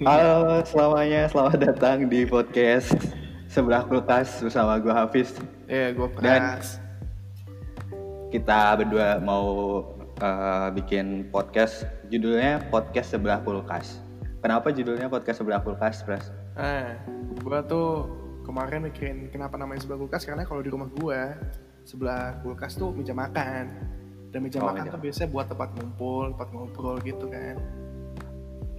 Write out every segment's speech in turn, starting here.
Halo selamanya, selamat datang di podcast Sebelah Kulkas bersama gue Hafiz Ya, gue Dan-. Kita berdua mau eh, bikin podcast Judulnya Podcast Sebelah Kulkas Kenapa judulnya Podcast Sebelah Kulkas, Pras? Nah, gue tuh kemarin mikirin kenapa namanya sebelah kulkas karena kalau di rumah gue sebelah kulkas tuh meja makan dan meja Oh, makan meja tuh biasanya buat tempat ngumpul, tempat ngobrol gitu kan.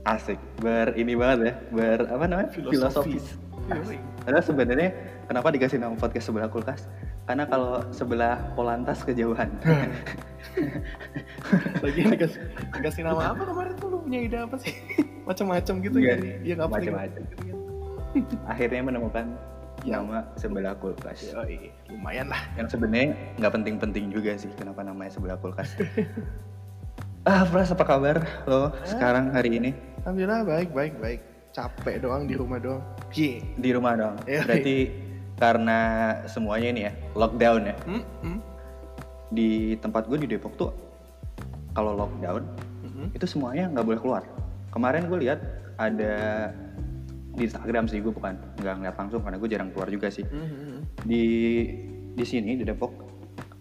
Asik, ber ini banget ya Ber, apa namanya? Filosofi. Filosofis Yoi. Padahal sebenarnya kenapa dikasih nama podcast sebelah kulkas? Karena kalau sebelah polantas kejauhan. Lagi dikasih, dikasih nama apa kemarin tuh lu punya ide apa sih? Macam-macam gitu Iya, jadi ya nggak macam-macam. Akhirnya menemukan Ya. nama sebelah kulkas. Yoi, lumayan lah. Yang sebenarnya nggak penting-penting juga sih kenapa namanya sebelah kulkas. ah, Pras apa kabar lo sekarang hari ini Alhamdulillah baik baik baik. Capek doang di rumah doang. Ye. di rumah dong? Iya. Berarti karena semuanya ini ya lockdown ya. Hmm, hmm, Di tempat gue di Depok tuh kalau lockdown hmm. itu semuanya nggak boleh keluar. Kemarin gue lihat ada di Instagram sih gue bukan nggak ngeliat langsung karena gue jarang keluar juga sih. Hmm, hmm. Di di sini di Depok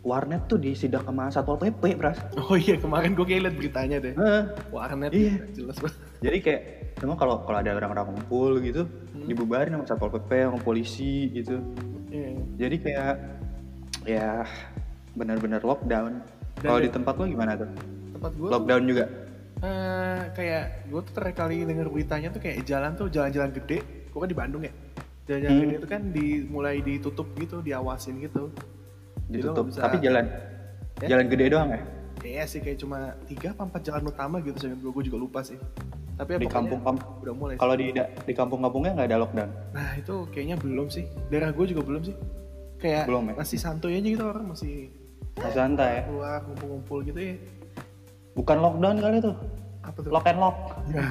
warnet tuh disidak sama satpol pp, Pras. Oh iya kemarin gue kayak liat beritanya deh. Heeh. Warnet Iya. jelas banget. Jadi kayak emang kalau kalau ada orang-orang ngumpul gitu Hmm. dibubarin sama satpol pp sama polisi gitu. Iya. Jadi kayak ya benar-benar lockdown. Kalau ya- di tempat lo gimana tuh? Tempat gue Lockdown juga. eh kayak gue tuh terakhir kali denger beritanya tuh kayak jalan tuh jalan-jalan gede. Gue kan di Bandung ya. Jalan-jalan Hmm. gede itu kan dimulai ditutup gitu, diawasin gitu. Jadi Ditutup. nggak bisa- Tapi jalan Ya? jalan gede doang ya? Iya sih kayak cuma tiga apa empat jalan utama gitu sih gue, juga lupa sih. Tapi ya Di kampung kamp udah mulai. kalau di di kampung-kampungnya nggak ada lockdown. Nah itu kayaknya belum sih. Daerah gue juga belum sih. Kayak Belum ya? masih santuy aja gitu orang masih Masih santai ya. keluar ngumpul-ngumpul gitu ya. Bukan lockdown kali tuh. Apa tuh? Lock and lock. Ya.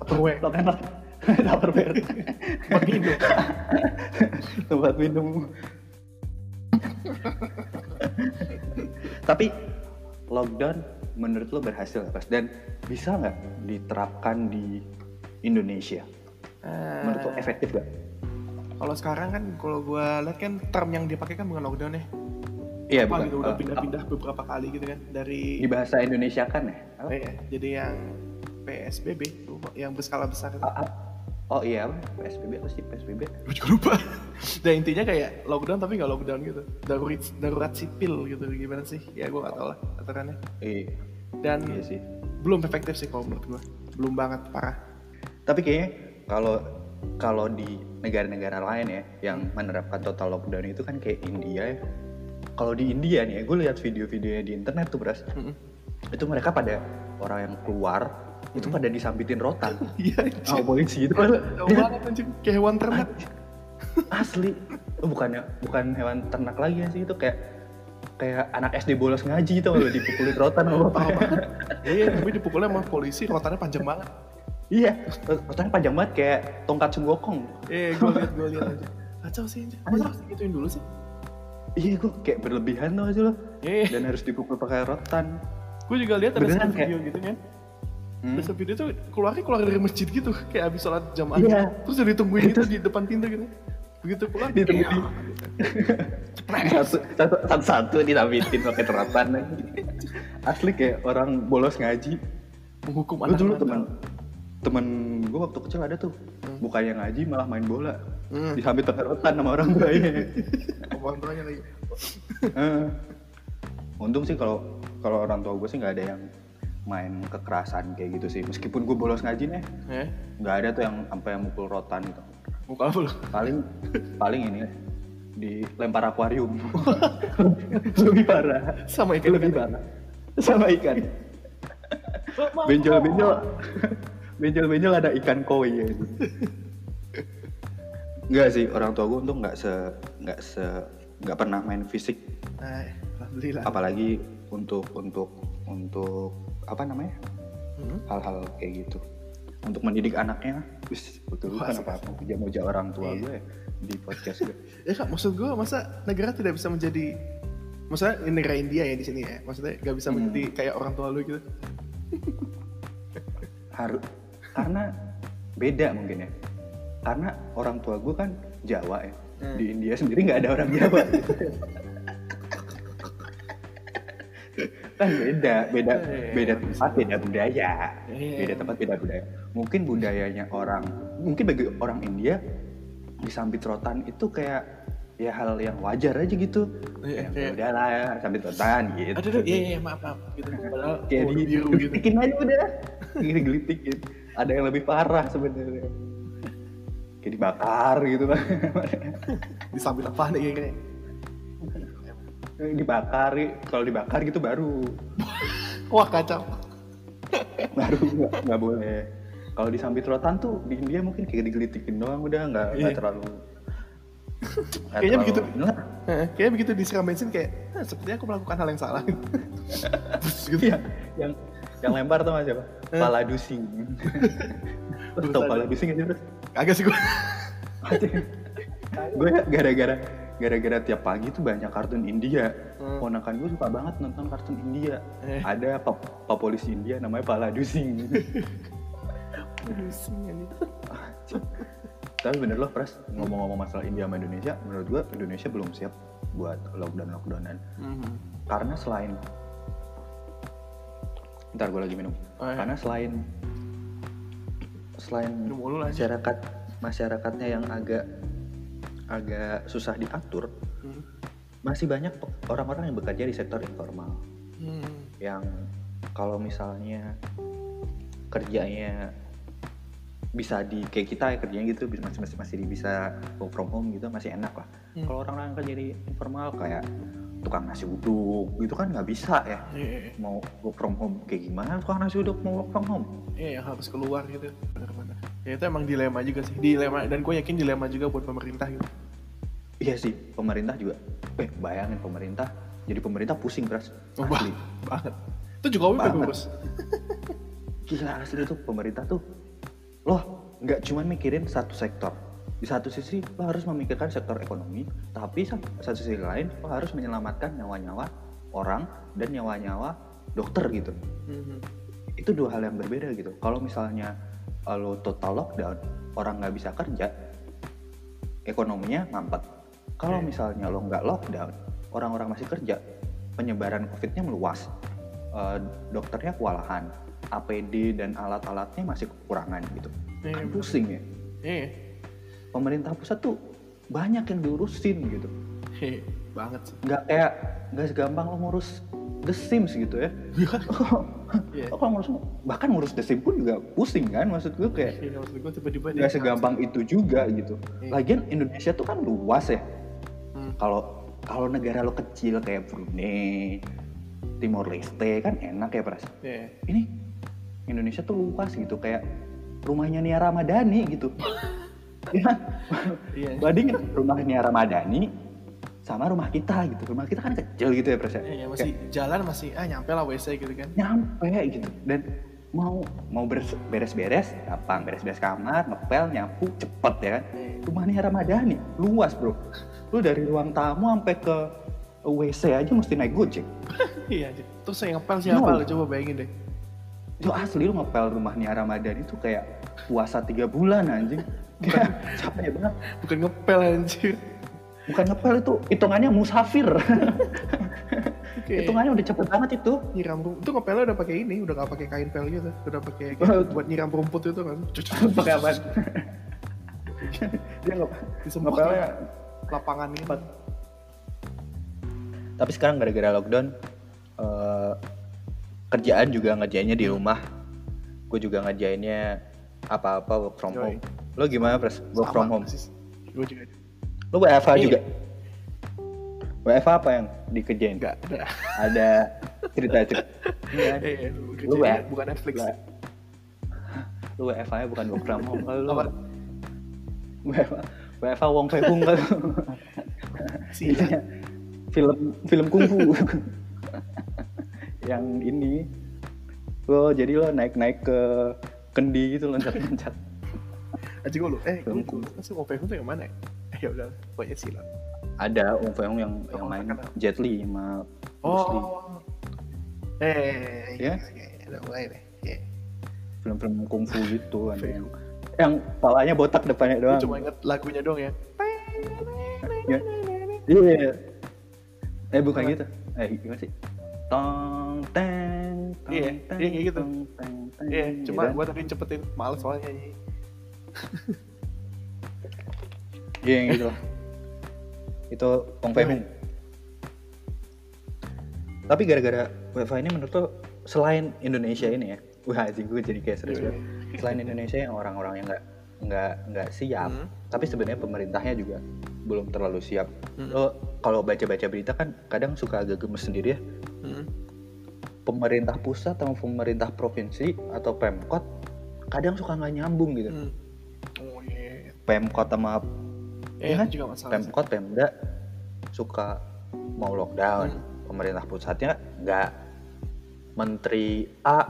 Tupperware. lock and lock. Tupperware. Tempat minum. tempat minum. Tapi lockdown menurut lo berhasil nggak, pas dan bisa nggak diterapkan di Indonesia? Menurut lo Eh, efektif gak? Kalau sekarang kan kalau gue lihat kan term yang dipakai kan bukan lockdown ya. Iya Apa bukan. gitu udah Eh, pindah-pindah beberapa kali gitu kan dari di bahasa Indonesia kan ya? Apa? eh, jadi yang PSBB yang berskala besar itu. Ah, ah. Oh iya? PSBB apa sih PSBB? Gue juga lupa. Dan intinya kayak lockdown tapi nggak lockdown gitu. Darurat darurat sipil gitu gimana sih? Ya gue nggak tahu lah aturannya. Iya, Dan iya sih. belum efektif sih kalau menurut gue. Belum banget parah. Tapi kayaknya kalau kalau di negara-negara lain ya yang menerapkan total lockdown itu kan kayak India ya. Kalau di India nih, gue lihat video-videonya di internet tuh beras. Mm-mm. Itu mereka pada orang yang keluar itu pada disambitin rotan Iya. sama polisi gitu kan. Anjing. Kayak hewan ternak. Asli. Oh, bukannya bukan hewan ternak lagi sih itu kayak kayak anak SD bolos ngaji tuh lo dipukulin rotan sama bapaknya. Iya, tapi dipukulnya sama polisi, rotannya panjang banget. Iya, rotannya panjang banget kayak tongkat sunggokong. Eh, gue liat, gue liat aja. Kacau sih. Masa harus gituin dulu sih? Iya, gue kayak berlebihan tuh aja lo. Dan harus dipukul pakai rotan. gue juga lihat ada video gitu kan. Hmm. Satu video tuh keluarnya keluar dari masjid gitu, kayak habis sholat jamaah. Iya. Terus udah ditungguin gitu di depan pintu gitu. Begitu pulang, Ditungguin. Cepret. satu satu satu, satu ditambitin pakai rotan asli kayak orang bolos ngaji menghukum anak dulu teman temen gue waktu kecil ada tuh bukannya ngaji malah main bola Hmm. disambit pakai rotan sama orang tuanya Orang tuanya lagi. Untung sih kalau kalau orang tua gue sih nggak ada yang main kekerasan kayak gitu sih. Meskipun gue bolos ngaji nih Eh, nggak ada tuh yang sampai mukul rotan gitu. Muka apa paling paling ini dilempar akuarium. Lebih parah. Sama ikan. Lebih parah. Sama ikan. Benjol benjol benjol benjol ada ikan koi ya. Itu Enggak sih orang tua gue untung nggak se nggak se nggak pernah main fisik. Nah, alhamdulillah. apalagi untuk untuk untuk apa namanya Hmm. hal-hal kayak gitu untuk mendidik anaknya wis betul kan apa apa muja-muja orang tua Iya. gue di podcast gue Ya kak, maksud gue masa negara tidak bisa menjadi Maksudnya negara India ya di sini ya Maksudnya gak bisa Hmm. menjadi kayak orang tua lu gitu harus karena beda mungkin ya karena orang tua gue kan Jawa ya Hmm. di India sendiri nggak ada orang Jawa gitu. kan beda beda Iya, beda iya, tempat beda budaya Iya. beda tempat beda budaya mungkin budayanya orang mungkin bagi orang India disambit rotan itu kayak ya hal yang wajar aja gitu Iya, ya iya. udah lah sambit rotan gitu Aduh, iya, iya, maaf, maaf. Gitu. Padahal kayak oh, di biru gitu. gelitikin aja udah gini gelitikin ada yang lebih parah sebenarnya kayak dibakar gitu kan Disambit apa nih kayaknya? Dibakar kalau dibakar gitu baru Wah, kacau. baru nggak nggak boleh kalau disambit rotan tuh di India mungkin kayak digelitikin doang udah nggak nggak Iya. terlalu Kayaknya begitu. Kayaknya begitu disiram bensin kayak, "Hah, sepertinya aku melakukan hal yang salah. Terus gitu. Iya, yang yang lempar tuh mas siapa? Eh. Pala dusing. Tau pala dusing gak sih terus? Kagak sih gue. gue gara-gara gara-gara tiap pagi tuh banyak kartun India. Hmm. Ponakan gue suka banget nonton kartun India. Eh. Ada pak pak polisi India namanya Pala Dusing. Pusing ini. Tapi bener loh Pres, ngomong-ngomong masalah India sama Indonesia, menurut gue Indonesia belum siap buat lockdown-lockdownan. Mhm. Karena selain Ntar gue lagi minum. Oh, iya. Karena selain selain Minum masyarakat masyarakatnya yang agak agak susah diatur, Hmm. masih banyak orang-orang yang bekerja di sektor informal Hmm. yang kalau misalnya kerjanya bisa di kayak kita ya kerjanya gitu masih masih masih bisa work from home gitu masih enak lah. Hmm. Kalau orang-orang kerja di informal kayak tukang nasi uduk gitu kan nggak bisa ya Iya, mau work from home kayak gimana tukang nasi uduk mau work from home iya, yang harus keluar gitu. Ya itu emang dilema juga sih. Dilema dan gue yakin dilema juga buat pemerintah gitu. iya sih pemerintah juga eh bayangin pemerintah jadi pemerintah pusing keras Oh, asli banget. Itu Jokowi bagus. gila asli tuh pemerintah tuh loh nggak cuma mikirin satu sektor di satu sisi lo harus memikirkan sektor ekonomi tapi sa- satu sisi lain lo harus menyelamatkan nyawa-nyawa orang dan nyawa-nyawa dokter gitu Mhm. itu dua hal yang berbeda gitu kalau misalnya lo total lockdown orang nggak bisa kerja ekonominya ngampet kalau Oke. misalnya lo nggak lockdown orang-orang masih kerja penyebaran covidnya meluas Uh, dokternya kewalahan APD dan alat-alatnya masih kekurangan gitu. Iya, kan pusing ya. Iya, pemerintah pusat tuh banyak yang diurusin gitu. Iya, banget sih. nggak kayak nggak segampang lo ngurus The Sims gitu ya Iya. Oh, kalau ngurus bahkan ngurus The Sims pun juga pusing kan maksud gue kayak Iya, maksud gue tiba-tiba nggak segampang itu juga gitu. Iya. Lagian Indonesia tuh kan luas ya. Hmm. Kalau kalau negara lo kecil kayak Brunei, Timor Leste kan enak ya pras. Iya. Ini Indonesia tuh luas gitu kayak rumahnya Nia Ramadhani gitu. ya, Iya. bandingin rumah Nia Ramadhani sama rumah kita gitu. Rumah kita kan kecil gitu ya pras ya. Iya, masih jalan masih ah nyampe lah WC gitu kan. nyampe gitu dan mau mau beres- beres-beres gampang beres-beres kamar ngepel nyapu cepet ya kan rumahnya Ramadhani luas bro lu dari ruang tamu sampai ke WC aja mesti naik gojek Iya, terus saya ngepel siapa No. lu coba bayangin deh. itu asli lu ngepel rumahnya Ramadhani itu kayak puasa tiga bulan anjing kayak capek banget Bukan ngepel anjir. Bukan ngepel itu hitungannya musafir Oke. hitungannya udah cepet banget itu nyiram rumput. Itu ngepelnya udah pakai ini, udah gak pakai kain pel gitu. Udah pakai buat nyiram rumput itu kan. pakai apa dia nggak ngepelnya lapangan gitu. tapi sekarang gara-gara lockdown eh, kerjaan juga ngerjainnya di rumah gue juga ngerjainnya apa-apa work from Yoi. home lo gimana pres work from home Gue juga. Lo WFH Iya. juga WFH apa yang dikerjain Enggak, ada. ada cerita cerita Iya. Eh, Lu ya? bukan Netflix. Lu WFH nya bukan work from home kalau lu Apa? WFH WFH Wong Fei Hung kalau. Iya. film film kungfu yang ini lo jadi lo naik naik ke kendi gitu loncat loncat Aja gue lu, eh, gue lupa sih mau pengen tuh yang mana ya? Eh, ya udah, pokoknya sila. ada Wong Fei Hung yang yang Oh, main terkenal. Jet Li sama Bruce Lee. Oh. Eh, Ya? iya, iya, udah mulai deh. Iya. film-film kungfu gitu ada yang yang palanya botak depannya doang cuma inget lagunya doang ya. Ya. iya eh bukan gitu eh gimana sih tong teng Iya, iya, gitu. Iya, cuma kan. gue tadi cepetin males soalnya nyanyi. Iya yang gitu lah. Itu Pong Fei. Tapi gara-gara WiFi ini menurut lo selain Indonesia ini ya, wah anjing gue jadi kayak serius Iya. banget. Selain Indonesia yang orang-orang yang nggak nggak nggak siap, Hmm. tapi sebenarnya pemerintahnya juga belum terlalu siap. Hmm. Lo kalau baca-baca berita kan kadang suka agak gemes sendiri ya. Hmm. Pemerintah pusat sama pemerintah provinsi atau pemkot kadang suka nggak nyambung gitu. Hmm. Oh iya. Pemkot sama Iya kan? juga masalah. Pemkot Pemda suka mau lockdown Hmm. pemerintah pusatnya nggak menteri A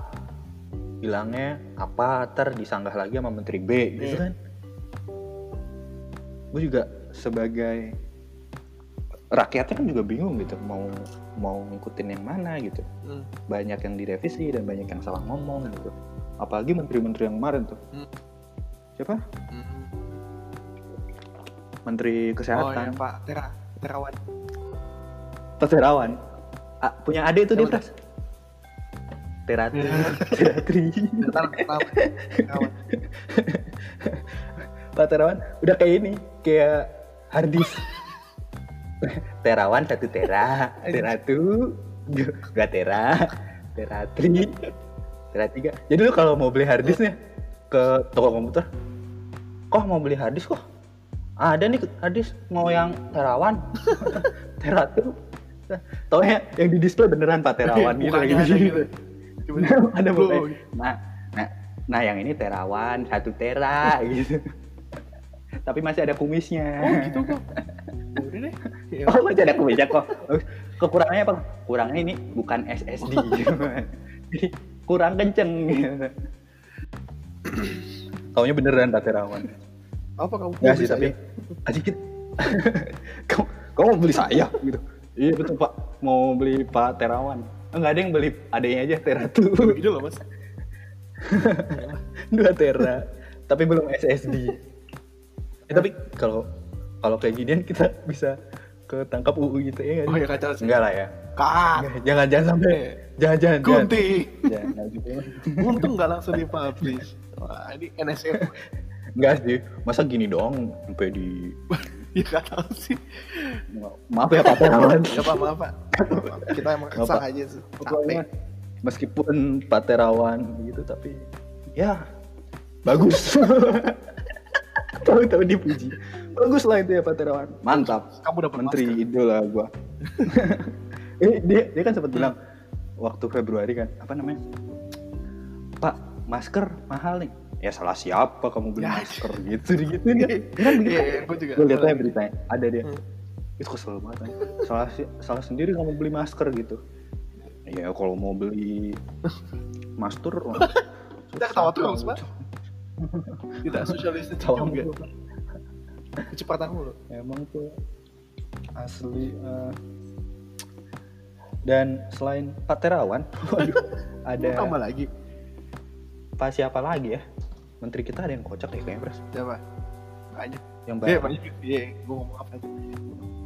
bilangnya apa ter disanggah lagi sama menteri B gitu Iya. kan gue juga sebagai rakyatnya kan juga bingung gitu mau mau ngikutin yang mana gitu Hmm. banyak yang direvisi dan banyak yang salah ngomong gitu apalagi menteri-menteri yang kemarin tuh Hmm. siapa Hmm. Menteri Oh iya kesehatan. Pak. Tera Terawan. Pak Terawan. Ah, punya adik tuh dia Pras? Teratri Iya. Teratri. Pak Terawan. Udah kayak ini kayak hardis. Terawan satu tera. Teratu. Dua tera. Teratri. Tera tiga. Jadi lu kalau mau beli harddisknya ke toko komputer kok mau beli harddisk kok ada nih harddisk mau yang terawan teratu taunya yang di display beneran Pak Terawan gitu Mukanya gitu, ada gitu. ada pokoknya. Nah, nah, nah yang ini terawan satu tera gitu. Tapi masih ada kumisnya. Oh gitu kok. Udah deh. Ya. Oh, masih ada kumisnya kok. Kekurangannya apa? Kurangnya ini bukan SSD. Jadi kurang kenceng gitu. Taunya beneran Pak Terawan. Apa kamu? Enggak sih, tapi ya? sedikit. kamu, kamu mau beli saya gitu. Iya betul Pak, mau beli Pak Terawan. Enggak ada yang beli adanya aja Teratu. Gitu loh mas. 2 tera tapi belum SSD eh, tapi kalau kalau kayak ginian kita bisa ketangkap UU gitu ya Oh sih? ya kacau enggak lah ya. Enggak, jangan jangan sampai Eh. jangan jangan jangan Gunting. jangan gitu. Untung nggak langsung dipublish. Wah ini NSF. Enggak sih. Masa gini dong sampai di ya gak tahu sih. maaf ya Pak. Terawan Ya pak maaf pak. Kita emang kesal aja sih. pokoknya meskipun Pak Terawan gitu tapi ya bagus. Tahu-tahu dipuji. Bagus lah itu ya Pak Terawan. Mantap. Kamu dapat menteri masker. idola gua. Eh, dia dia kan sempat bilang waktu Februari kan apa namanya? Pak masker mahal nih ya salah siapa kamu beli Ya. masker gitu gitu dia kan begitu iya, gua juga. gue lihat aja beritanya ada dia Hmm. itu kesel banget kan. salah salah sendiri kamu beli masker gitu ya kalau mau beli masker Kita ketawa terus pak. Tidak sosialis Ketawa juga. Kecepatan mulu. emang tuh asli eh. dan selain Pak Terawan waduh, ada tambah lagi. Pak siapa lagi ya menteri kita ada yang kocak deh kayaknya Pras Siapa? Banyak. yang Iya banyak. Iya. Gue ngomong apa aja.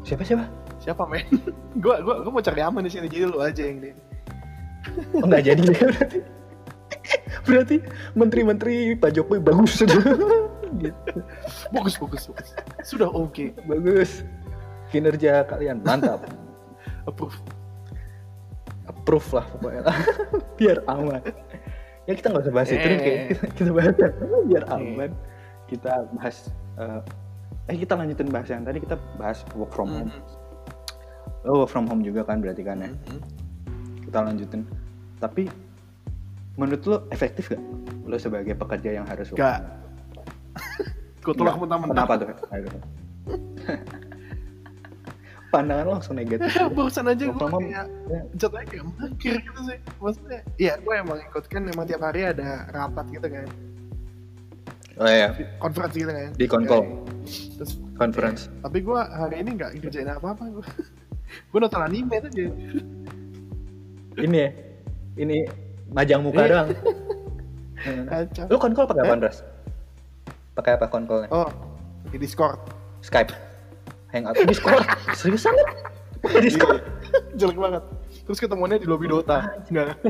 siapa siapa Siapa men? gue gua gua mau cari aman di sini jadi lu aja yang ini. oh nggak jadi deh berarti berarti menteri-menteri Pak Jokowi bagus gitu Bagus bagus bagus. Sudah oke. bagus kinerja kalian mantap Approve. approve lah pokoknya biar aman ya kita nggak usah bahas itu deh Eh. kayak kita, kita bahas yang biar aman. Kita bahas eh, eh kita lanjutin bahas yang tadi kita bahas work from home. Lo work from home juga kan berarti kan ya? Mhm. kita lanjutin. Tapi menurut lo efektif gak lo sebagai pekerja yang harus work Gak. Gue tolak mentah-mentah. kenapa tuh. pandangan lo langsung negatif Barusan aja gue kayak ya. jatuhnya kayak mangkir gitu sih. Maksudnya, iya gue emang ikut kan emang tiap hari ada rapat gitu kan. oh iya Conference gitu kan. Di konkol. Terus, conference tapi gue hari ini nggak ngerjain apa-apa gue. gue nonton anime aja. ini ya ini majang muka Iya. doang. Kacau. Lu konkol pakai Eh? apaan, Ras? Pakai apa konkol? Oh, di Discord. Skype. Hangout. Discord. Seriusan lu? Pakai Discord. Jelek banget. Terus ketemuannya di lobby Dota. Enggak.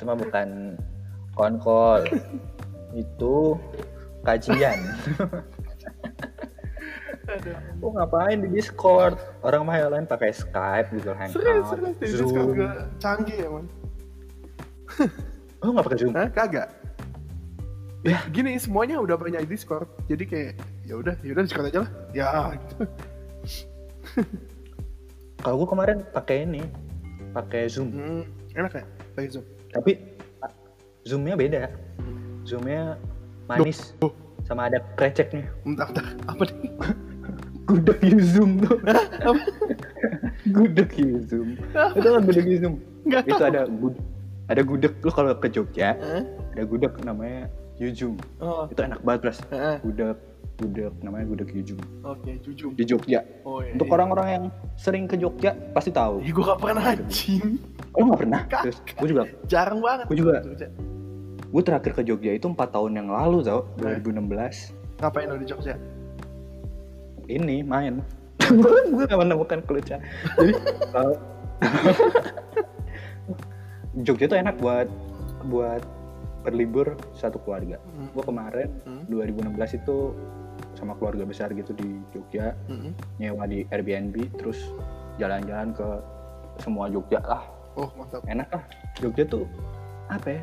Cuma bukan konkol. Itu kajian. Aduh. Oh ngapain di Discord? Orang mah lain pakai Skype, Google Hangout, Serius, serius. Di Discord Zoom. juga canggih ya, man. Oh nggak pakai Zoom? Hah? Kagak. Ya. Gini, semuanya udah punya Discord. Jadi kayak ya udah, ya udah Discord aja lah. Ya, gitu. Kalau gue kemarin pakai ini, pakai Zoom. Hmm, enak ya? Pakai Zoom. Tapi Zoomnya beda. Zoomnya manis, Loh. sama ada kreceknya. Bentar, bentar. Apa nih? Gudeg you Zoom tuh. Apa? gudeg you Zoom. Itu kan gudeg you Zoom. Nggak Itu tahu. ada gudeg, ada gudeg lu kalau ke Jogja, ada gudeg namanya Yujum. Oh, Itu enak banget. Heeh. Gudeg gudeg namanya gudeg Yujum oke, jujur. di Jogja. Oh iya. Untuk orang-orang yang sering ke Jogja pasti tahu. Ih, gue gak pernah anjing. Oh nggak pernah? Terus gue juga, Jarang banget. Gue juga. Gue terakhir ke Jogja itu empat tahun yang lalu tau, Eh. 2016. Ngapain lo di Jogja? Ini main. gue gak menemukan clue Jadi kalau Jogja tuh enak buat buat berlibur satu keluarga. Hmm. Gue kemarin Hmm. 2016 itu sama keluarga besar gitu di Jogja Mm-mm. nyewa di Airbnb terus jalan-jalan ke semua Jogja lah Oh, mantap. enak lah Jogja tuh apa ya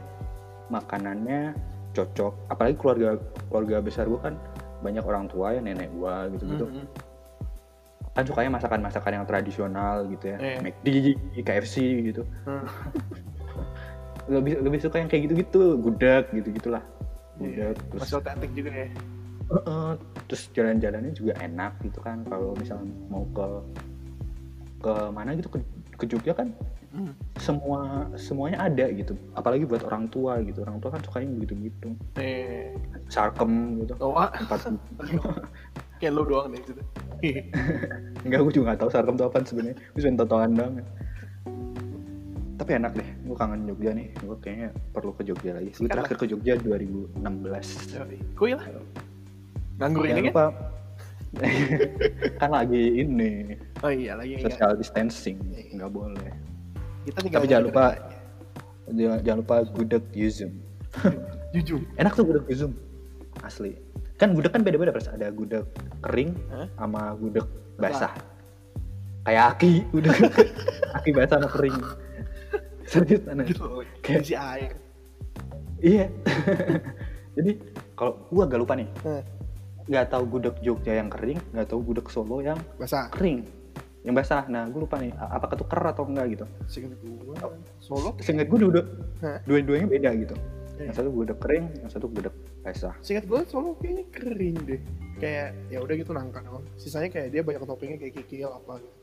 makanannya cocok apalagi keluarga keluarga besar gue kan banyak orang tua ya nenek gua gitu gitu Mm-mm. kan sukanya masakan masakan yang tradisional gitu ya Iya. McD KFC gitu Hmm. lebih lebih suka yang kayak gitu gitu gudeg gitu gitulah Iya. gudeg terus Masih otentik juga ya. Heeh, terus jalan-jalannya juga enak gitu kan kalau misalnya mau ke ke mana gitu ke, ke Jogja kan Hmm. semua semuanya ada gitu apalagi buat orang tua gitu orang tua kan sukanya begitu gitu Eh, sarkem gitu oh, ah. tempat kayak lo doang deh gitu. enggak gue juga gak tahu sarkem itu apa sebenarnya gue cuma tontonan banget tapi enak deh gue kangen Jogja nih. Gue kayaknya perlu ke Jogja lagi. Gue terakhir ke Jogja 2016 Yoi. Kuy lah. Nganggur ini lupa. Kan lagi ini. Oh iya, lagi social distancing. Nggak boleh. Kita tinggal Tapi jangan lupa- jangan, jangan lupa gudeg Yuzum. Jujur. enak tuh gudeg Yuzum. Asli. Kan gudeg kan beda-beda Pras. ada gudeg kering Hah? sama gudeg basah. Kayak aki gudeg. Aki basah sama kering serius aneh Gitu. Kayak- Isi air. iya jadi kalau gua agak lupa nih Hah. nggak tahu gudeg Jogja yang kering nggak tahu gudeg Solo yang Basah. kering yang basah nah gue lupa nih a- apa ketuker atau enggak gitu Seinget gua. Solo. seingat gue dua Hah. dua-duanya beda gitu Iya. yang satu gudeg kering yang satu gudeg basah Seingat gue Solo kayaknya kering deh. Kayak ya udah gitu nangka doang. Sisanya kayak dia banyak toppingnya kayak kikil apa gitu.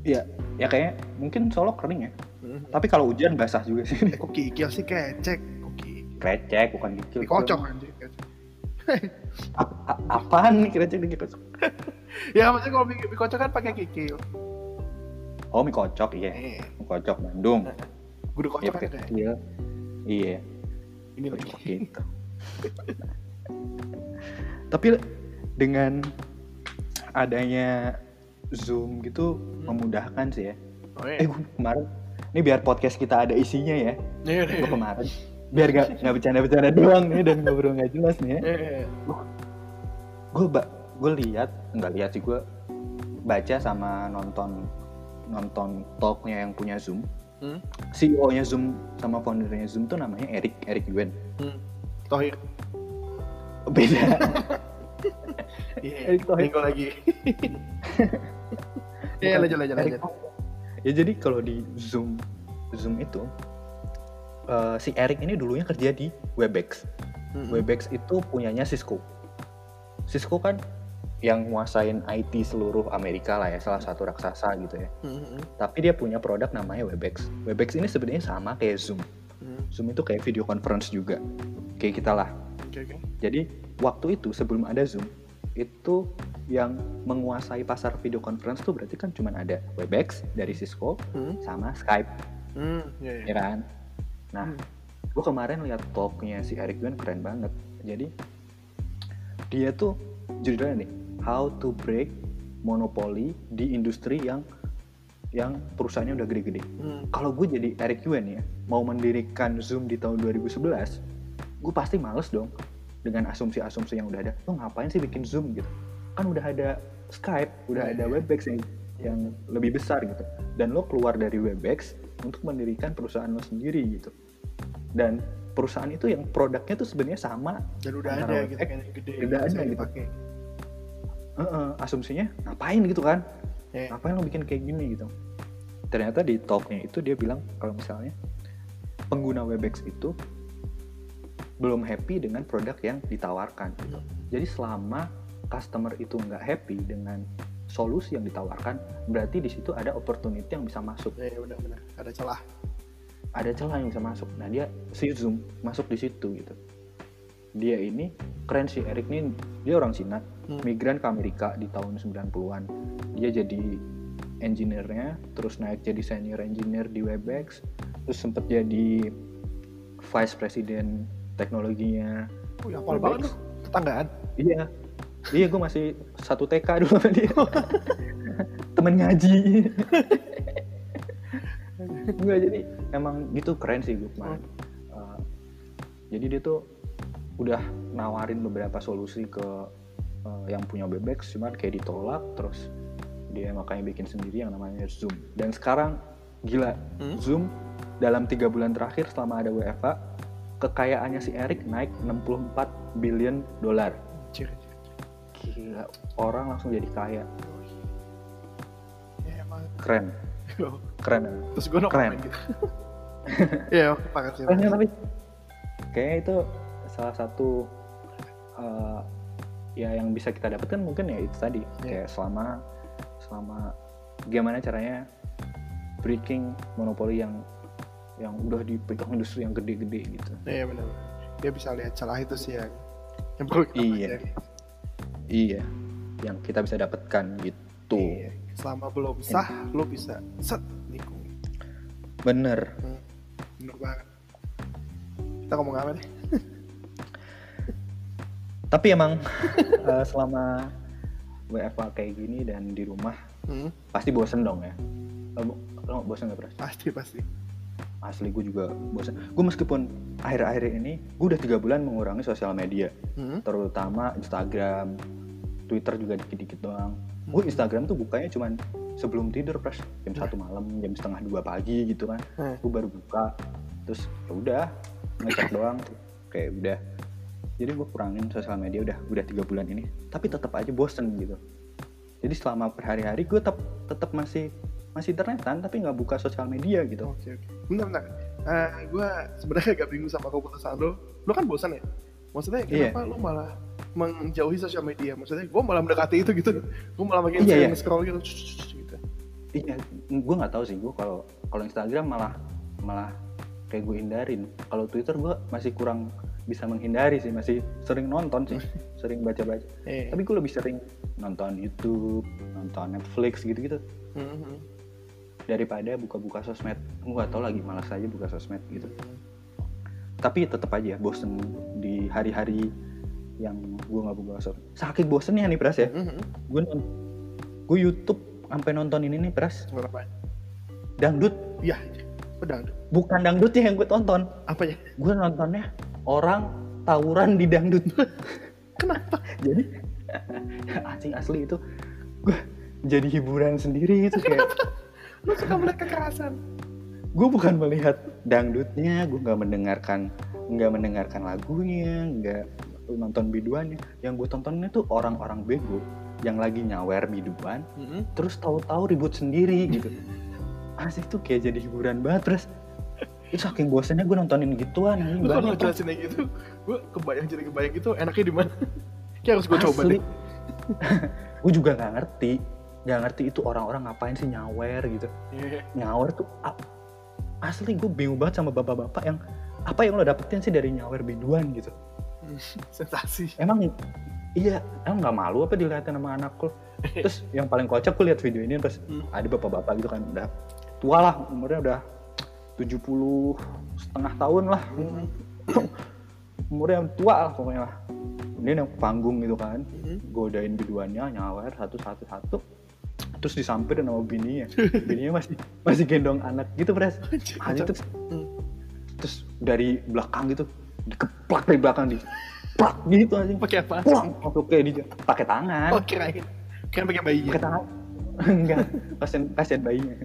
Iya, ya kayaknya mungkin Solo kering ya. Hmm. Tapi kalau hujan basah juga sih. Eh, kok kikil sih kecek? Kok kikil? Krecek bukan kikil. Dikocok anjir. apaan nih krecek dikocok? ya maksudnya kalau mie, mie kocok kan pakai kikil. Oh mie kocok iya. Eh, Mie kocok Bandung. gue udah Iya kocok pakai kan kayak kikil. Iya, ini lagi. kocok gitu. Tapi dengan adanya Zoom gitu memudahkan sih ya. Oh Eh iya. gue kemarin, ini biar podcast kita ada isinya ya. Iya, iya, Gue kemarin biar gak nggak bercanda-bercanda doang nih dan ngobrol nggak jelas nih ya. Iya, iya, iya. gue gue lihat nggak lihat sih gue baca sama nonton nonton talknya yang punya Zoom Hmm? CEO nya Zoom sama foundernya Zoom tuh namanya Eric Eric Yuan Hmm. Tohir. beda Iya, Erick Thohir. minggu lagi. Iya, lanjut, lanjut, lanjut. Ya jadi kalau di Zoom Zoom itu eh, si Eric ini dulunya kerja di Webex Hmm. Webex itu punyanya Cisco Cisco kan yang nguasain IT seluruh Amerika lah ya salah satu raksasa gitu ya Hmm, hmm, tapi dia punya produk namanya Webex. Webex ini sebenarnya sama kayak Zoom. hmm. Zoom itu kayak video conference juga, kayak kita lah. Oke, oke. Jadi waktu itu sebelum ada Zoom, itu yang menguasai pasar video conference tuh berarti kan cuma ada Webex dari Cisco Hmm, sama Skype, hmm, iya, iya. ya kan? Nah, Hmm. gue kemarin lihat talknya si Eric Yuan keren banget jadi dia tuh judulnya nih How to Break Monopoly di industri yang yang perusahaannya udah gede-gede Hmm. kalau gue jadi Eric Yuan ya mau mendirikan Zoom di tahun 2011 gue pasti males dong dengan asumsi-asumsi yang udah ada lo ngapain sih bikin Zoom gitu kan udah ada Skype udah ada Iya. Webex yang yang lebih besar gitu dan lo keluar dari Webex untuk mendirikan perusahaan lo sendiri gitu dan perusahaan itu yang produknya tuh sebenarnya sama Dan udah ada Webex, gitu kan yang gede. udah ada gitu. dipakai. Heeh, asumsinya ngapain gitu kan Ya. ngapain lo bikin kayak gini gitu ternyata di talknya itu dia bilang kalau misalnya pengguna Webex itu belum happy dengan produk yang ditawarkan gitu. jadi selama customer itu nggak happy dengan solusi yang ditawarkan berarti di situ ada opportunity yang bisa masuk Ya, benar-benar ada celah. ada celah yang bisa masuk nah dia si Zoom masuk di situ gitu dia ini keren sih Eric nih dia orang Cina Hmm. migran ke Amerika di tahun 90-an dia jadi engineer-nya terus naik jadi senior engineer di Webex terus sempet jadi vice president teknologinya. Ya, hafal banget tuh. Tetanggaan. iya. Iya gue masih satu TK dulu sama dia. Temen ngaji. Enggak jadi emang gitu keren sih gue kemarin Uh, jadi dia tuh udah nawarin beberapa solusi ke uh, yang punya Bebex cuman kayak ditolak terus dia makanya bikin sendiri yang namanya Zoom. Dan sekarang gila Hmm? Zoom dalam tiga bulan terakhir selama ada WFA kekayaannya si Eric naik 64 billion dolar gila orang langsung jadi kaya Ya emang. keren keren Terus gue Keren. gitu. Iya, oke, pakat sih. keren tapi kayaknya itu salah satu uh, ya yang bisa kita dapatkan mungkin ya itu tadi Iya. kayak selama selama gimana caranya breaking monopoli yang yang udah dipegang industri yang gede-gede gitu Iya benar. Dia bisa lihat celah itu sih yang yang perlu kita Iya. pelajari. iya yang kita bisa dapatkan gitu Iya. Selama belum sah, lo bisa set nikung. bener Bener banget. Kita ngomong apa nih? tapi emang uh, selama WFA kayak gini dan di rumah Hmm, pasti bosen dong ya lo, lo bosen gak Pras? pasti pasti. Asli gue juga bosan. Gue meskipun akhir-akhir ini gue udah tiga bulan mengurangi sosial media. Hmm. terutama Instagram. Twitter juga dikit-dikit doang. Gue Instagram tuh bukanya cuman sebelum tidur pres. Jam satu malam jam setengah dua pagi gitu kan. Hmm. gue baru buka terus ya udah ngecek doang. Tuh kayak udah. Jadi gue kurangin sosial media udah udah tiga bulan ini. Tapi tetap aja bosen gitu. Jadi selama berhari-hari gue tetap tetap masih masih internetan tapi nggak buka sosial media gitu Oke oke. Bentar bentar. Eh, gue sebenarnya agak bingung sama keputusan lo. Lo kan bosan ya? Maksudnya Iya. kenapa lo malah menjauhi sosial media? Maksudnya gue malah mendekati itu gitu. Gue malah makin Iya, sering iya. scroll gitu. gitu. Iya, gue nggak tahu sih gue kalau kalau Instagram malah malah kayak gue hindarin. Kalau Twitter gue masih kurang bisa menghindari sih, masih sering nonton sih, sering baca-baca. Eh. Tapi gue lebih sering nonton YouTube, nonton Netflix gitu-gitu Mhm. Daripada buka-buka sosmed. Gue tahu lagi malas aja buka sosmed gitu. Tapi tetap aja bosen di hari-hari yang gue nggak buka sosmed. Saking bosennya nih Pras ya, Mhm. gue gue YouTube sampai nonton ini nih Pras, Kenapa? dangdut. Iya. Pedang. Bukan dangdutnya yang gue tonton, Apa ya? gue nontonnya orang tawuran di dangdut Kenapa? jadi asing asli itu gue jadi hiburan sendiri gitu kayak Lo suka melihat kekerasan? gue bukan melihat dangdutnya gue nggak mendengarkan nggak mendengarkan lagunya nggak nonton biduannya yang gue tontonnya tuh orang-orang bego yang lagi nyawer biduan Mhm. terus tahu-tahu ribut sendiri gitu asik tuh kayak jadi hiburan banget terus itu saking bosannya gue nontonin gituan anjing Lo kalau kayak gitu, gue kebayang jadi kebayang gitu enaknya di mana? Kayak harus gue coba deh. gue juga nggak ngerti nggak ngerti itu orang-orang ngapain sih nyawer gitu Iya. nyawer tuh asli gue bingung banget sama bapak-bapak yang apa yang lo dapetin sih dari nyawer biduan gitu Sensasi. emang iya emang nggak malu apa dilihatin sama anak lo terus yang paling kocak gue lihat video ini pas Hmm. ada bapak-bapak gitu kan udah tua lah umurnya udah 70 setengah tahun lah umurnya tua lah pokoknya lah dia yang panggung gitu kan Mhm. godain biduannya nyawer satu satu satu terus disamperin sama bininya. Bininya masih masih gendong anak gitu pres. Terus Hmm. terus dari belakang gitu dikeplak dari belakang di plak gitu anjing. Pakai apa? Plak oke di pakai tangan. Oh kirain. Kirain pakai bayinya. Pakai tangan. Enggak kasian kasian bayinya.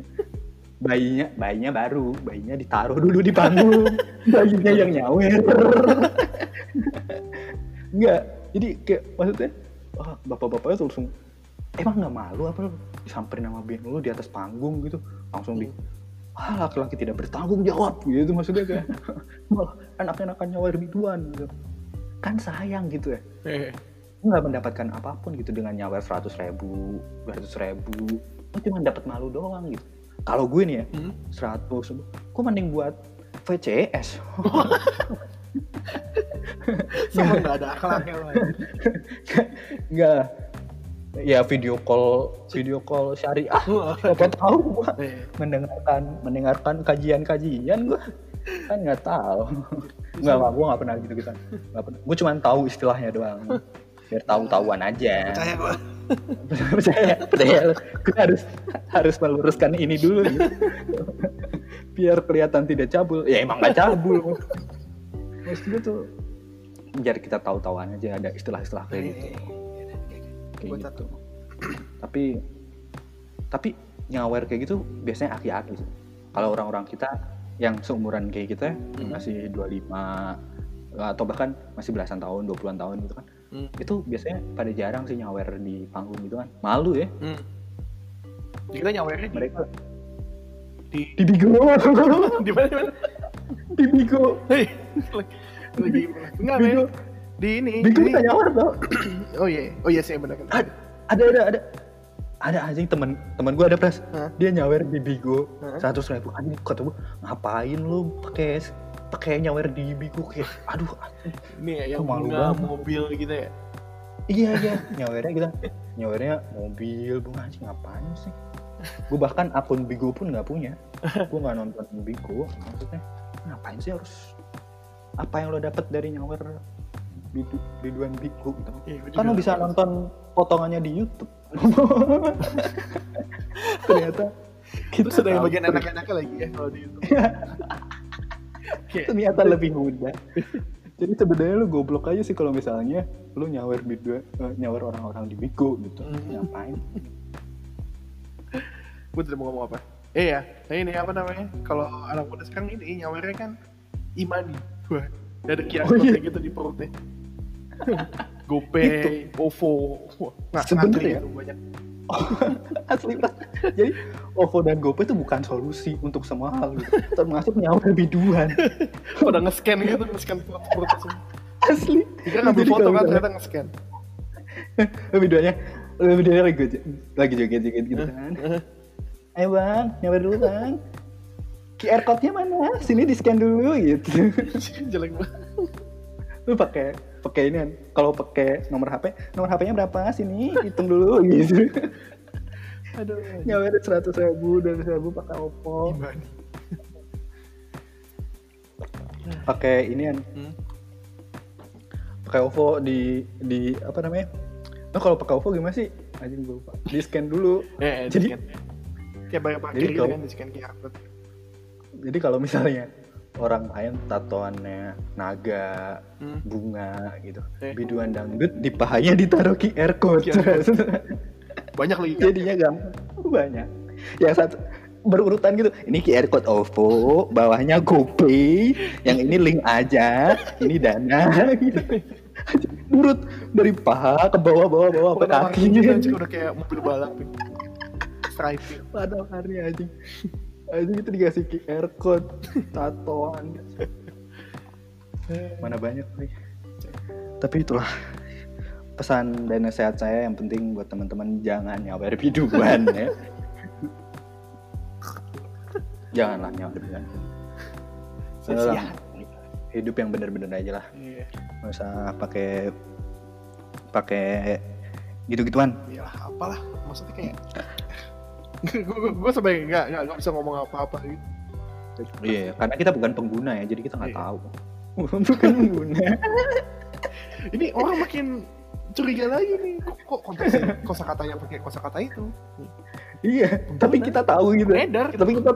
Bayinya bayinya baru bayinya ditaruh dulu di panggung. Bayinya yang nyawer. Enggak jadi kayak maksudnya wah bapak-bapaknya tuh langsung emang nggak malu apa lu disamperin sama band lu di atas panggung gitu langsung di ah laki-laki tidak bertanggung jawab gitu maksudnya kayak. Malah enak-enakan nyawer biduan gitu. Kan sayang gitu ya. Eh, lu nggak mendapatkan apa pun gitu dengan nyawer seratus ribu, dua ratus ribu, lu cuma dapat malu doang gitu. Kalau gue nih ya, hmm. seratus, gue mending buat VCS. sama nggak ada akhlaknya lah Enggak, ya video call, video call syariah. Siapa tahu gue Eh, mendengarkan, mendengarkan kajian-kajian gue kan nggak tahu. Nggak, nggak, gue nggak pernah gitu gitu. Nggak pernah. Gue cuma tahu istilahnya doang. Biar tahu-tahuan aja. percaya gua percaya percaya gue harus harus meluruskan ini dulu gitu. biar kelihatan tidak cabul ya emang gak cabul maksud gue tuh biar kita tahu-tahuan aja ada istilah-istilah kayak gitu kayak gitu. tapi tapi nyawer kayak gitu biasanya aki-aki sih. Kalau orang-orang kita yang seumuran kayak kita Hmm. masih 25 atau bahkan masih belasan tahun 20-an tahun gitu kan Hmm. itu biasanya pada jarang sih nyawer di panggung gitu kan. Malu ya. Hmm. Jadi kita nyawernya di, mereka di di bigo. Di mana di bigo. Hei, lagi enggak Bigo. Di ini. di- kita nyawer tau Oh iya, oh iya sih benar kan. ada ada ada ada anjing temen temen gue ada pres Hah? dia nyawer di bigo seratus ribu anjing kata gue ngapain lu pakai pakai nyawer di bigo kayak aduh. Ini ya yang malu banget. mobil gitu ya. iya iya nyawernya gitu nyawernya mobil bunga anjing ngapain sih gue bahkan akun bigo pun nggak punya gue nggak nonton bigo maksudnya ngapain sih harus apa yang lo dapat dari nyawer bidu, biduan bigo gitu Iya, kan lo bisa nonton potongannya di YouTube ternyata kita ada yang bagian enak-enaknya lagi ya kalau di YouTube. Kayak, ternyata lebih mudah jadi sebenarnya lu goblok aja sih kalau misalnya lu nyawer bidua eh, nyawer orang-orang di bigo gitu Hmm. ngapain gue tidak mau ngomong apa. Eh ya, nah ini apa namanya? Kalau anak muda sekarang ini nyawernya kan imani. Wah, ada kias Oh, iya. gitu di perutnya. GoPay, OVO, wah, nggak Sebenernya ngantri ya? gitu banyak. asli Pak. jadi OVO dan GoPay itu bukan solusi untuk semua hal gitu. termasuk nyawer biduan Pada nge-scan gitu, nge-scan perut-perut semua. asli Kita ngambil foto kan, ternyata nge-scan. videonya videonya lagi lagi joget-joget gitu kan ayo bang nyawer dulu bang QR code-nya mana sini di scan dulu gitu Jelek banget. lu pakai pakai ini kan kalau pakai nomor HP nomor HP-nya berapa sini hitung dulu gitu Aduh, nyawer seratus ribu dua ribu pakai Oppo pakai ini kan Hmm? pakai OVO di di apa namanya Nah, kalau pakai OVO gimana sih? Anjing gue lupa. Di scan dulu. Eh, Jadi- di-scan. kayak bayar parkir Jadi gitu kan di scan QR code. Jadi kalau misalnya orang lain tatoannya naga, Hmm. bunga gitu. Eh. Biduan dangdut di pahanya ditaruh QR code. Banyak lagi. Jadinya gampang. Banyak. Yang satu berurutan gitu. Ini QR code OVO, bawahnya GoPay, yang ini link aja, ini dana gitu. Urut dari paha ke bawah bawah bawah ke kaki. udah kayak mobil balap. ya. Striping. Pada hari anjing. Anjing itu dikasih QR code, tatoan. Mana banyak sih. Tapi itulah pesan dan nasihat saya yang penting buat teman-teman jangan nyawer biduan ya. Janganlah nyawer biduan. Hidup yang bener-bener aja lah. Iya. Nggak usah pakai pakai gitu-gituan. Ya apalah. Maksudnya kayak gue gue sebagai nggak nggak bisa ngomong apa-apa gitu. Iya, karena kita bukan pengguna ya, jadi kita nggak Iya. tahu. bukan pengguna. Ini orang makin curiga lagi nih. Kok, kok konteksnya kosakatanya pakai kosakata itu? iya, tapi kita tahu gitu. Beredar. Tapi kita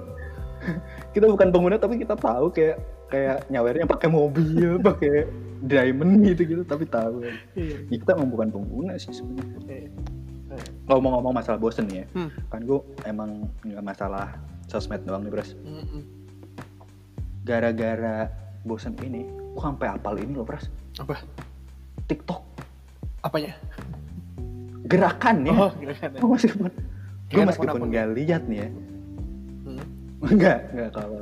kita bukan pengguna tapi kita tahu kayak kayak nyawernya pakai mobil, pakai diamond gitu gitu, tapi tahu. Iya. Ya, kita emang bukan pengguna sih sebenarnya. Iya. Kalau mau ngomong masalah bosen ya, Hmm. kan gue emang nggak masalah sosmed doang nih bros. Mm-mm. Gara-gara bosen ini, gue sampai apal ini loh bros. Apa? TikTok Apanya? gerakannya. Oh, gerakan. Gue meskipun gue Gerakan meskipun nggak lihat nih ya, Hmm. enggak enggak kalau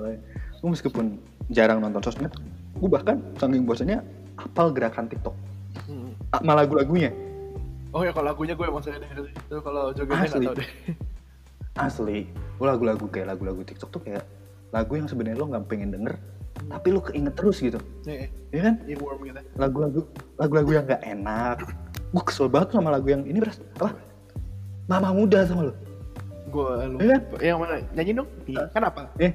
gue meskipun jarang nonton sosmed, gue bahkan saking bosannya apal gerakan TikTok, Hmm. sama lagu-lagunya. Oh ya kalau lagunya gue emang sering denger itu kalau jogetnya nggak Asli. tahu deh. Asli, gue lagu-lagu kayak lagu-lagu TikTok tuh kayak lagu yang sebenarnya lo nggak pengen denger, tapi lo keinget terus gitu, Nih, ya kan? earworm gitu. Lagu-lagu lagu-lagu yang nggak enak. Gue kesel banget sama lagu yang ini beras apa? Mama muda sama lo. Gue lu. Iya. Yang mana? Nyanyi dong. Kan apa? Eh.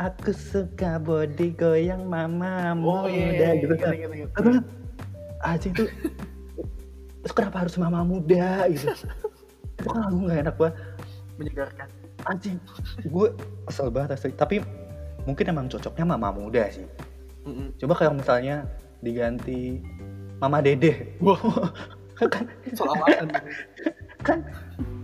Aku suka body goyang mama Oh muda iya, gitu kan. Anjing tuh. Terus kenapa harus mama muda gitu? Itu kan lagu gak enak banget. Menyegarkan. Anjing. Gue kesel banget asli. Tapi mungkin emang cocoknya mama muda sih. Mm-mm. Coba kalau misalnya diganti mama dede. Wah, kan apaan? kan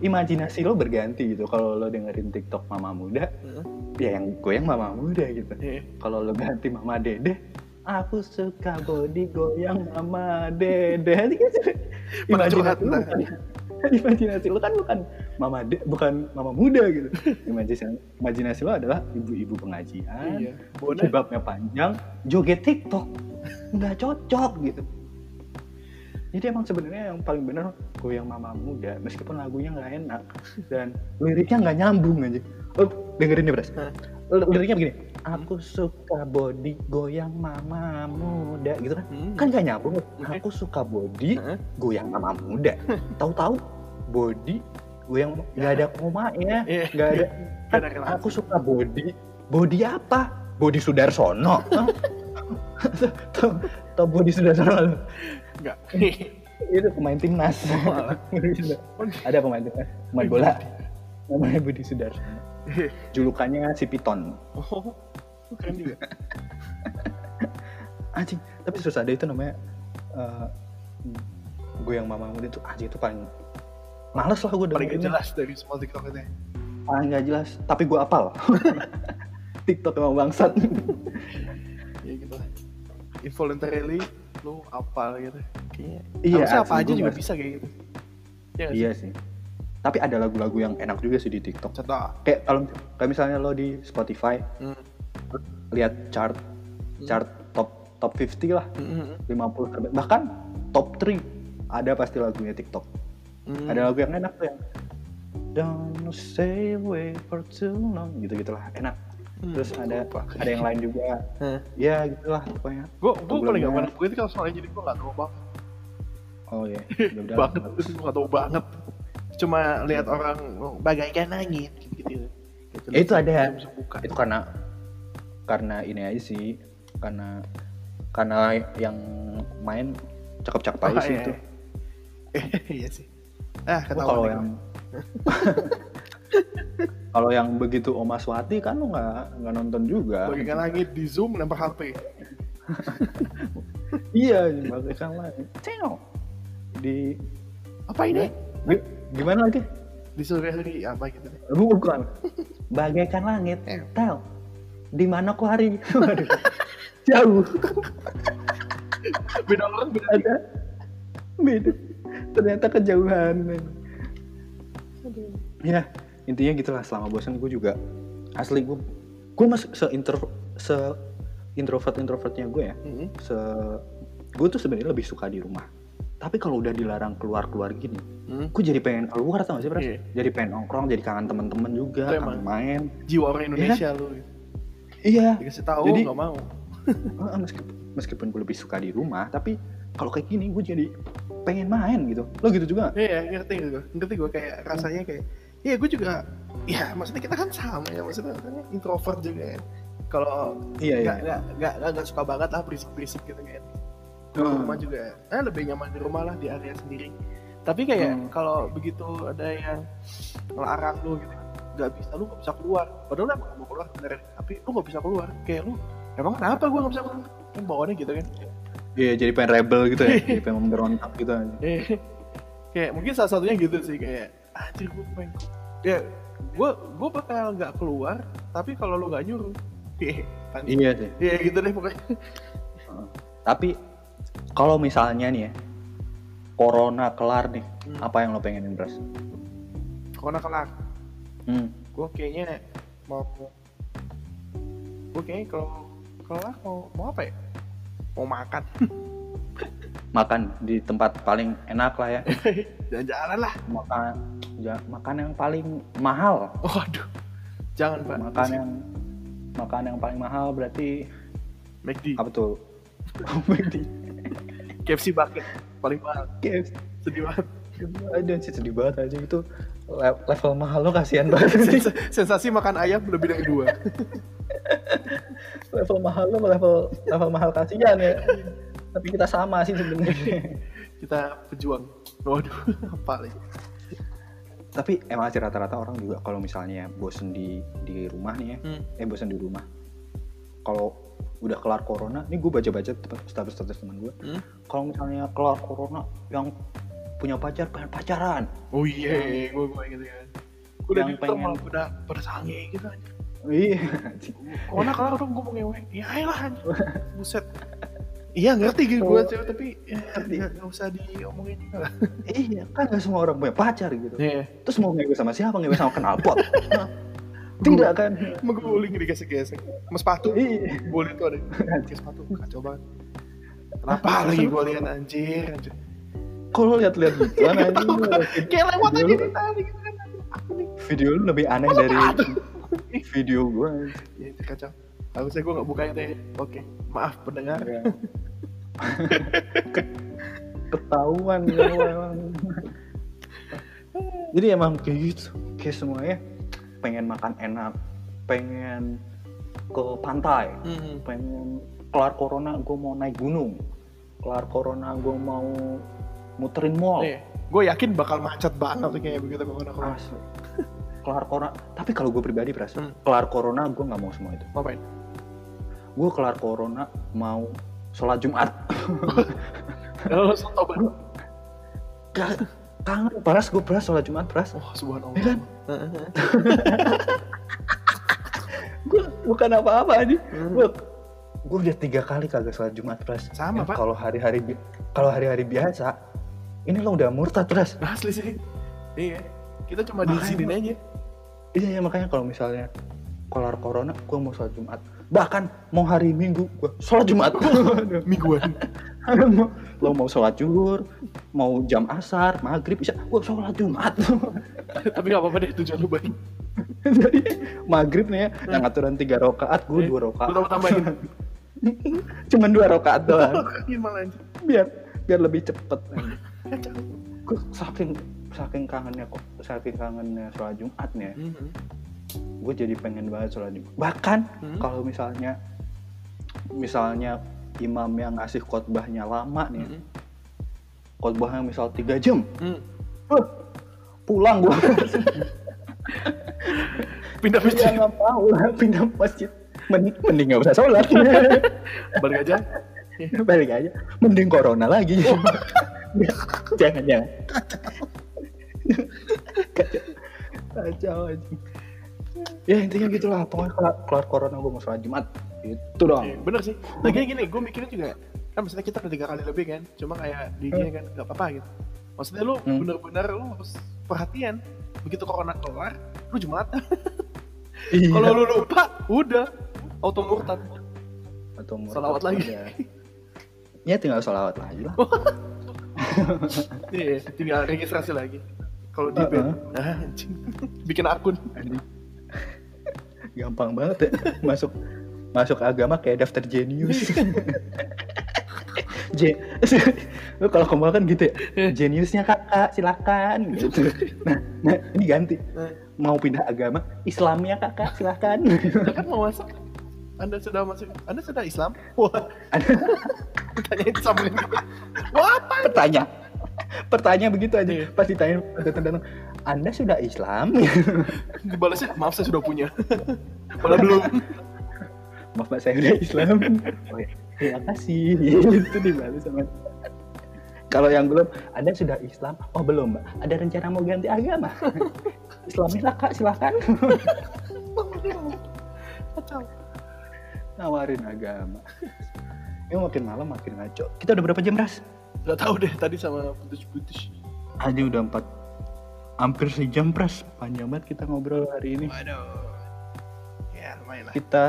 imajinasi lo berganti gitu kalau lo dengerin TikTok mama muda Heeh. ya yang goyang mama muda gitu Iya. kalau lo ganti mama dede aku suka body goyang mama dede. Kan Pada curhat imajinasi kan imajinasi lo kan bukan mama de, bukan mama muda gitu. Imajinasi imajinasi lo adalah ibu-ibu pengajian Iya. Jilbabnya panjang joget TikTok. Nggak cocok gitu. Jadi emang sebenarnya yang paling bener goyang mama muda meskipun lagunya nggak enak dan liriknya nggak nyambung aja. Oh dengerin nih bras. Hah. L- liriknya begini aku suka body goyang mama muda gitu kan Hmm. kan nggak nyambung Oke. aku suka body Hah? goyang mama muda tahu-tahu body goyang nggak ada koma ya Iya. nggak ada relasi. aku suka body body apa body Sudarsono Hah? tau tau body Sudarsono Enggak. itu pemain timnas ada pemain timnas pemain bola namanya Budi Sudarsono julukannya si Piton Oh, keren juga. anjing tapi terus ada itu namanya eh, gue yang mama muda itu anjing itu paling males lah gue Paling gak jelas dari semua TikTok itu. paling gak jelas tapi gue apal TikTok emang bangsat Ya gitu lah. Involuntarily lu apal gitu. Kayaknya. Iya, Harusnya apa aja juga bisa kayak gitu. Iya iya sih tapi ada lagu-lagu yang enak juga sih di TikTok Contoh. kayak kalau kayak misalnya lo di Spotify Hmm. lihat chart chart top top 50 lah Hmm. 50 terbaik bahkan top 3 ada pasti lagunya TikTok Hmm. ada lagu yang enak tuh yang don't stay away for too long gitu gitulah enak Hmm, terus ada lupa. ada yang lain juga Hah. ya gitulah pokoknya Gue gue paling gak pernah gue itu kalau soalnya jadi gue gak tau banget. oh ya udah banget itu gue gak tau banget. Cuma lihat orang oh, bagaikan langit gitu. gitu. Ya, itu ada. Itu karena karena ini aja sih karena karena yang main cakep-cakep aja Oh, sih iya, itu iya sih. Ah, ketahuan kalau yang kalau yang begitu Oma Swati kan lu nggak nggak nonton juga bagaikan langit di zoom lempar HP. iya bagaikan lagi Ceo. di Apa ini? Gimana lagi? Di sore hari apa gitu? Deh. bukan. Bagaikan langit. Eh. tel di mana kau hari? Jauh. Beda orang beda. ada. Beda. Ternyata kejauhan. Ya intinya gitulah. Selama bosan gue juga asli gue gue masih se intro se introvert introvertnya gue ya. Hmm. se gue tuh sebenarnya lebih suka di rumah tapi kalau udah dilarang keluar keluar gini Hmm. gue jadi pengen keluar tau gak sih? Iya. jadi pengen nongkrong jadi kangen temen-temen juga Itu kangen main Jiwa orang Indonesia lu. iya Dikasih tahu Jadi- nggak mau. Heeh, meskipun meskipun gue lebih suka di rumah tapi kalau kayak gini gue jadi pengen main gitu lo gitu juga? Iya, ngerti gue. Ngerti gue kayak rasanya kayak iya gue juga ya maksudnya kita kan sama ya maksudnya kan introvert juga kan kalau Iya, iya. nggak nggak nggak nggak suka banget lah berisik berisik gitu kan di Hmm. rumah juga. Eh lebih nyaman di rumah lah di area sendiri. Tapi kayak Hmm. kalau begitu ada yang ngelarang lu gitu nggak bisa lu nggak bisa keluar. Padahal emang nggak mau keluar beneran. Tapi lu nggak bisa keluar. Kayak lu emang kenapa gue nggak bisa keluar? Kan bawaannya gitu kan. Iya, jadi pengen rebel gitu ya, jadi pengen memberontak gitu aja. Eh, kayak mungkin salah satunya gitu sih kayak anjir gue pengen ya gue gue bakal nggak keluar tapi kalau lu nggak nyuruh. Iya Iya sih. iya gitu deh pokoknya. Tapi kalau misalnya nih ya, corona kelar nih, Hmm. apa yang lo pengenin, Bras? corona kelar Hmm. gue kayaknya mau gue kayaknya kalau kelar mau mau apa ya mau makan Makan di tempat paling enak lah ya. jalan-jalan lah Makan ya, makan yang paling mahal. waduh jangan pak Makan yang makan yang paling mahal berarti McD apa tuh? McD. KFC bucket paling mahal KFC. sedih banget Aduh, sih sedih banget aja itu Le- level mahal lo kasihan banget sih. Sens- sensasi makan ayam lebih dari dua level mahal lo level level mahal kasihan ya. Tapi kita sama sih sebenarnya. kita pejuang waduh apa lagi Tapi emang sih rata-rata orang juga kalau misalnya bosen di di rumah nih ya, Hmm. eh bosen di rumah. Kalau udah kelar corona, ini gue baca-baca status-status teman gue. Hmm? Kalau misalnya kelar corona, yang punya pacar pengen pacaran. oh iya gue gue gitu kan gue udah Yang di pengen... malah pada sange gitu aja Iya. corona kelar dong gue mau ngewe ya anjing. buset iya ngerti gitu gue cewek tapi ya Ngerti. nggak nggak usah diomongin juga lah iya, kan gak semua orang punya pacar gitu. Iya. Terus mau ngewe sama siapa? Ngewe sama knalpot? Hah? Tidak kan? Mengguling digesek-gesek. Mas sepatu. Iya. Boleh tuh ada. Pakai sepatu kacau banget. Kenapa lagi gue lihat anjir, anjir. Kalau lihat-lihat gitu kan anjing. Kayak lewat aja di lu- tadi gitu kan. Video lu lebih aneh dari video gue. Ya itu kacau. Harusnya gue gak buka itu ya. Oke, maaf pendengar. Ya. Ke- Ketahuan ya. Jadi emang kayak gitu. Kayak semuanya pengen makan enak, pengen ke pantai, Hmm. pengen kelar corona gue mau naik gunung, kelar corona gue mau muterin mall. Nih, gue yakin bakal macet banget tuh kayak begitu corona. Asli. kelar corona tapi kalau gue pribadi beras Hmm. kelar corona gue nggak mau semua itu Ngapain? gue kelar corona mau sholat jumat Lo kangen beras gue beras sholat jumat beras Oh, subhanallah. Ya kan? Gue bukan apa-apa nih Hmm. gue gue udah tiga kali kagak sholat jumat beras Sama, Pak. kalau hari-hari bi- kalau hari-hari biasa ini lo udah murtad beras Asli sih. Iya. Kita cuma diizinin Pak. aja. iya ya makanya kalau misalnya kelar corona gue mau sholat jumat bahkan mau hari minggu gue sholat jumat Mingguan. Lo mau sholat zuhur mau jam asar maghrib bisa gue sholat jumat Tapi gak apa-apa deh tujuan lu baik. jadi maghrib nih ya yang aturan tiga rokaat gue Eh, dua rokaat tambah tambahin. cuman dua rokaat doang biar biar lebih cepet gue saking saking kangennya kok saking kangennya sholat jumat nih ya, Mhm. gue jadi pengen banget sholat jumat bahkan Hmm. kalau misalnya misalnya imam yang ngasih khotbahnya lama nih. Mhm. khotbahnya misal tiga jam. Hmm. Huh, pulang gue Pindah ya masjid. nggak mau lah pindah masjid. Mending mending nggak usah sholat. Balik aja. balik aja. Mending corona lagi. Jangan jangan. Kacau. Kacau aja ya intinya gitulah. Pokoknya kelar, kelar corona gue mau sholat jumat itu dong Iya, bener sih. Lagi gini, gue mikirnya juga kan maksudnya kita udah tiga kali lebih kan, cuma kayak di dia kan nggak apa-apa gitu. Maksudnya lu Hmm. bener-bener lu harus perhatian. Begitu corona kelar, lu jumatan. Iya. Kalau lu lupa, udah auto murtad. atau mau Salawat lagi. ya. ya tinggal salawat lagi lah Iya, tinggal registrasi lagi. Kalau di band, ah, anjing. bikin akun. Anjing. gampang banget ya masuk masuk agama kayak daftar jenius. Je- lu kalau ke mall kan gitu ya? Jeniusnya kakak silakan gitu. Nah, nah ini ganti. Mau pindah agama Islamnya kakak silakan. Anda kan mau masuk? Anda sudah masuk? Anda sudah Islam? Wah. Ada. Tanyain sama wah apa pertanyaan pertanyaan begitu aja. Iya. pas ditanya datang-datang anda sudah Islam? Dibalasnya maaf saya sudah punya. Malah belum maaf pak saya udah Islam. Oh, ya. terima kasih. Itu dibalas sama kalau yang belum anda sudah Islam oh belum mbak? Ada rencana mau ganti agama? Lah kak silakan. Kacau nawarin agama. Ini makin malam makin ngaco. Kita udah berapa jam ras? Nggak tahu deh tadi sama putus-putus. Aja udah empat hampir sejam pras panjang banget kita ngobrol hari ini. Waduh. Ya lumayan lah. Kita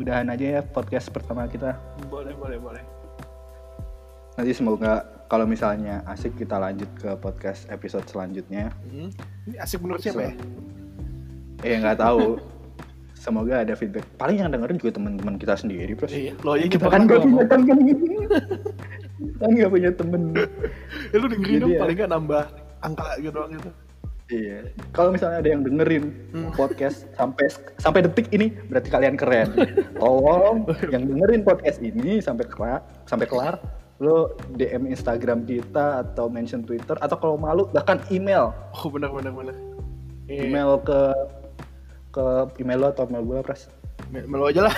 udahan aja ya podcast pertama kita. Boleh boleh boleh. Nanti semoga kalau misalnya asik kita lanjut ke podcast episode selanjutnya. Hmm. ini asik menurut siapa ya? Eh nggak tahu. Semoga ada feedback. Paling yang dengerin juga teman-teman kita sendiri pras iya lo aja kita kita kan nggak punya temen. Kan nggak punya temen. Ya lu dengerin Jadi dong ya. paling nggak nambah angka gitu doang gitu Iya. Kalau misalnya ada yang dengerin Hmm. podcast sampai sampai detik ini berarti kalian keren. Tolong yang dengerin podcast ini sampai kelar sampai kelar lo DM Instagram kita atau mention Twitter atau kalau malu bahkan email oh benar benar benar Iya. email ke ke email lo atau email gue pras Me- melo aja lah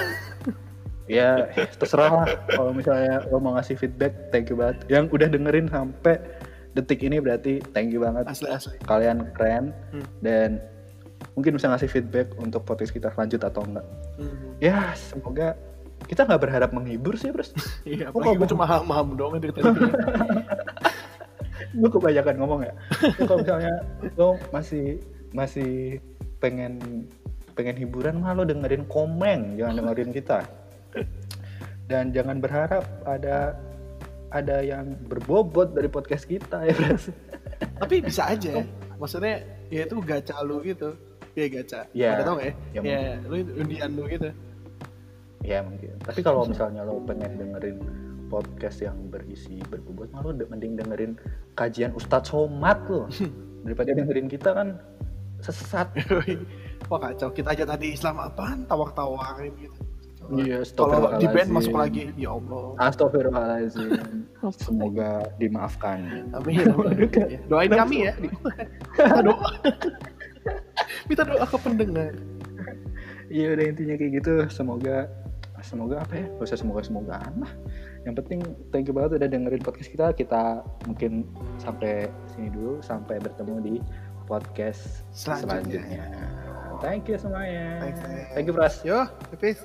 ya terserah lah kalau misalnya lo mau ngasih feedback thank you banget yang udah dengerin sampai detik ini berarti thank you banget. Asli asli. Kalian keren. Hmm. dan mungkin bisa ngasih feedback untuk podcast kita lanjut atau enggak. Hmm. ya semoga kita nggak berharap menghibur sih bros. Iya Oh, apalagi gue kalau- cuma ham ham doang dari tadi gue kebanyakan ngomong ya. Kalau misalnya lo masih masih pengen pengen hiburan mah lo dengerin komeng jangan dengerin kita. Dan jangan berharap ada ada yang berbobot dari podcast kita ya bros tapi bisa aja maksudnya ya itu gacha lu gitu. Ya gacha. Ya, ada tau gak ya? Ya ya, lu undian lu gitu. Ya mungkin. Tapi kalau misalnya lo pengen dengerin podcast yang berisi berbobot mah lo mending dengerin kajian Ustadz Somad lo. Daripada dengerin kita kan sesat. Wah kacau. Kita aja tadi Islam apaan? Tawak-tawakin gitu Iya, kalau di band masuk lagi ya Allah Astagfirullahaladzim. Semoga dimaafkan. amin. Ya, doain kami ya minta doa minta doa ke pendengar Iya udah intinya kayak gitu. Semoga semoga apa ya? Gak usah semoga semoga lah. Yang penting thank you banget udah dengerin podcast kita. Kita mungkin sampai sini dulu. Sampai bertemu di podcast Selanjutnya. selanjutnya. Thank you semuanya. Thanks, thanks. Thank you Pras. yo peace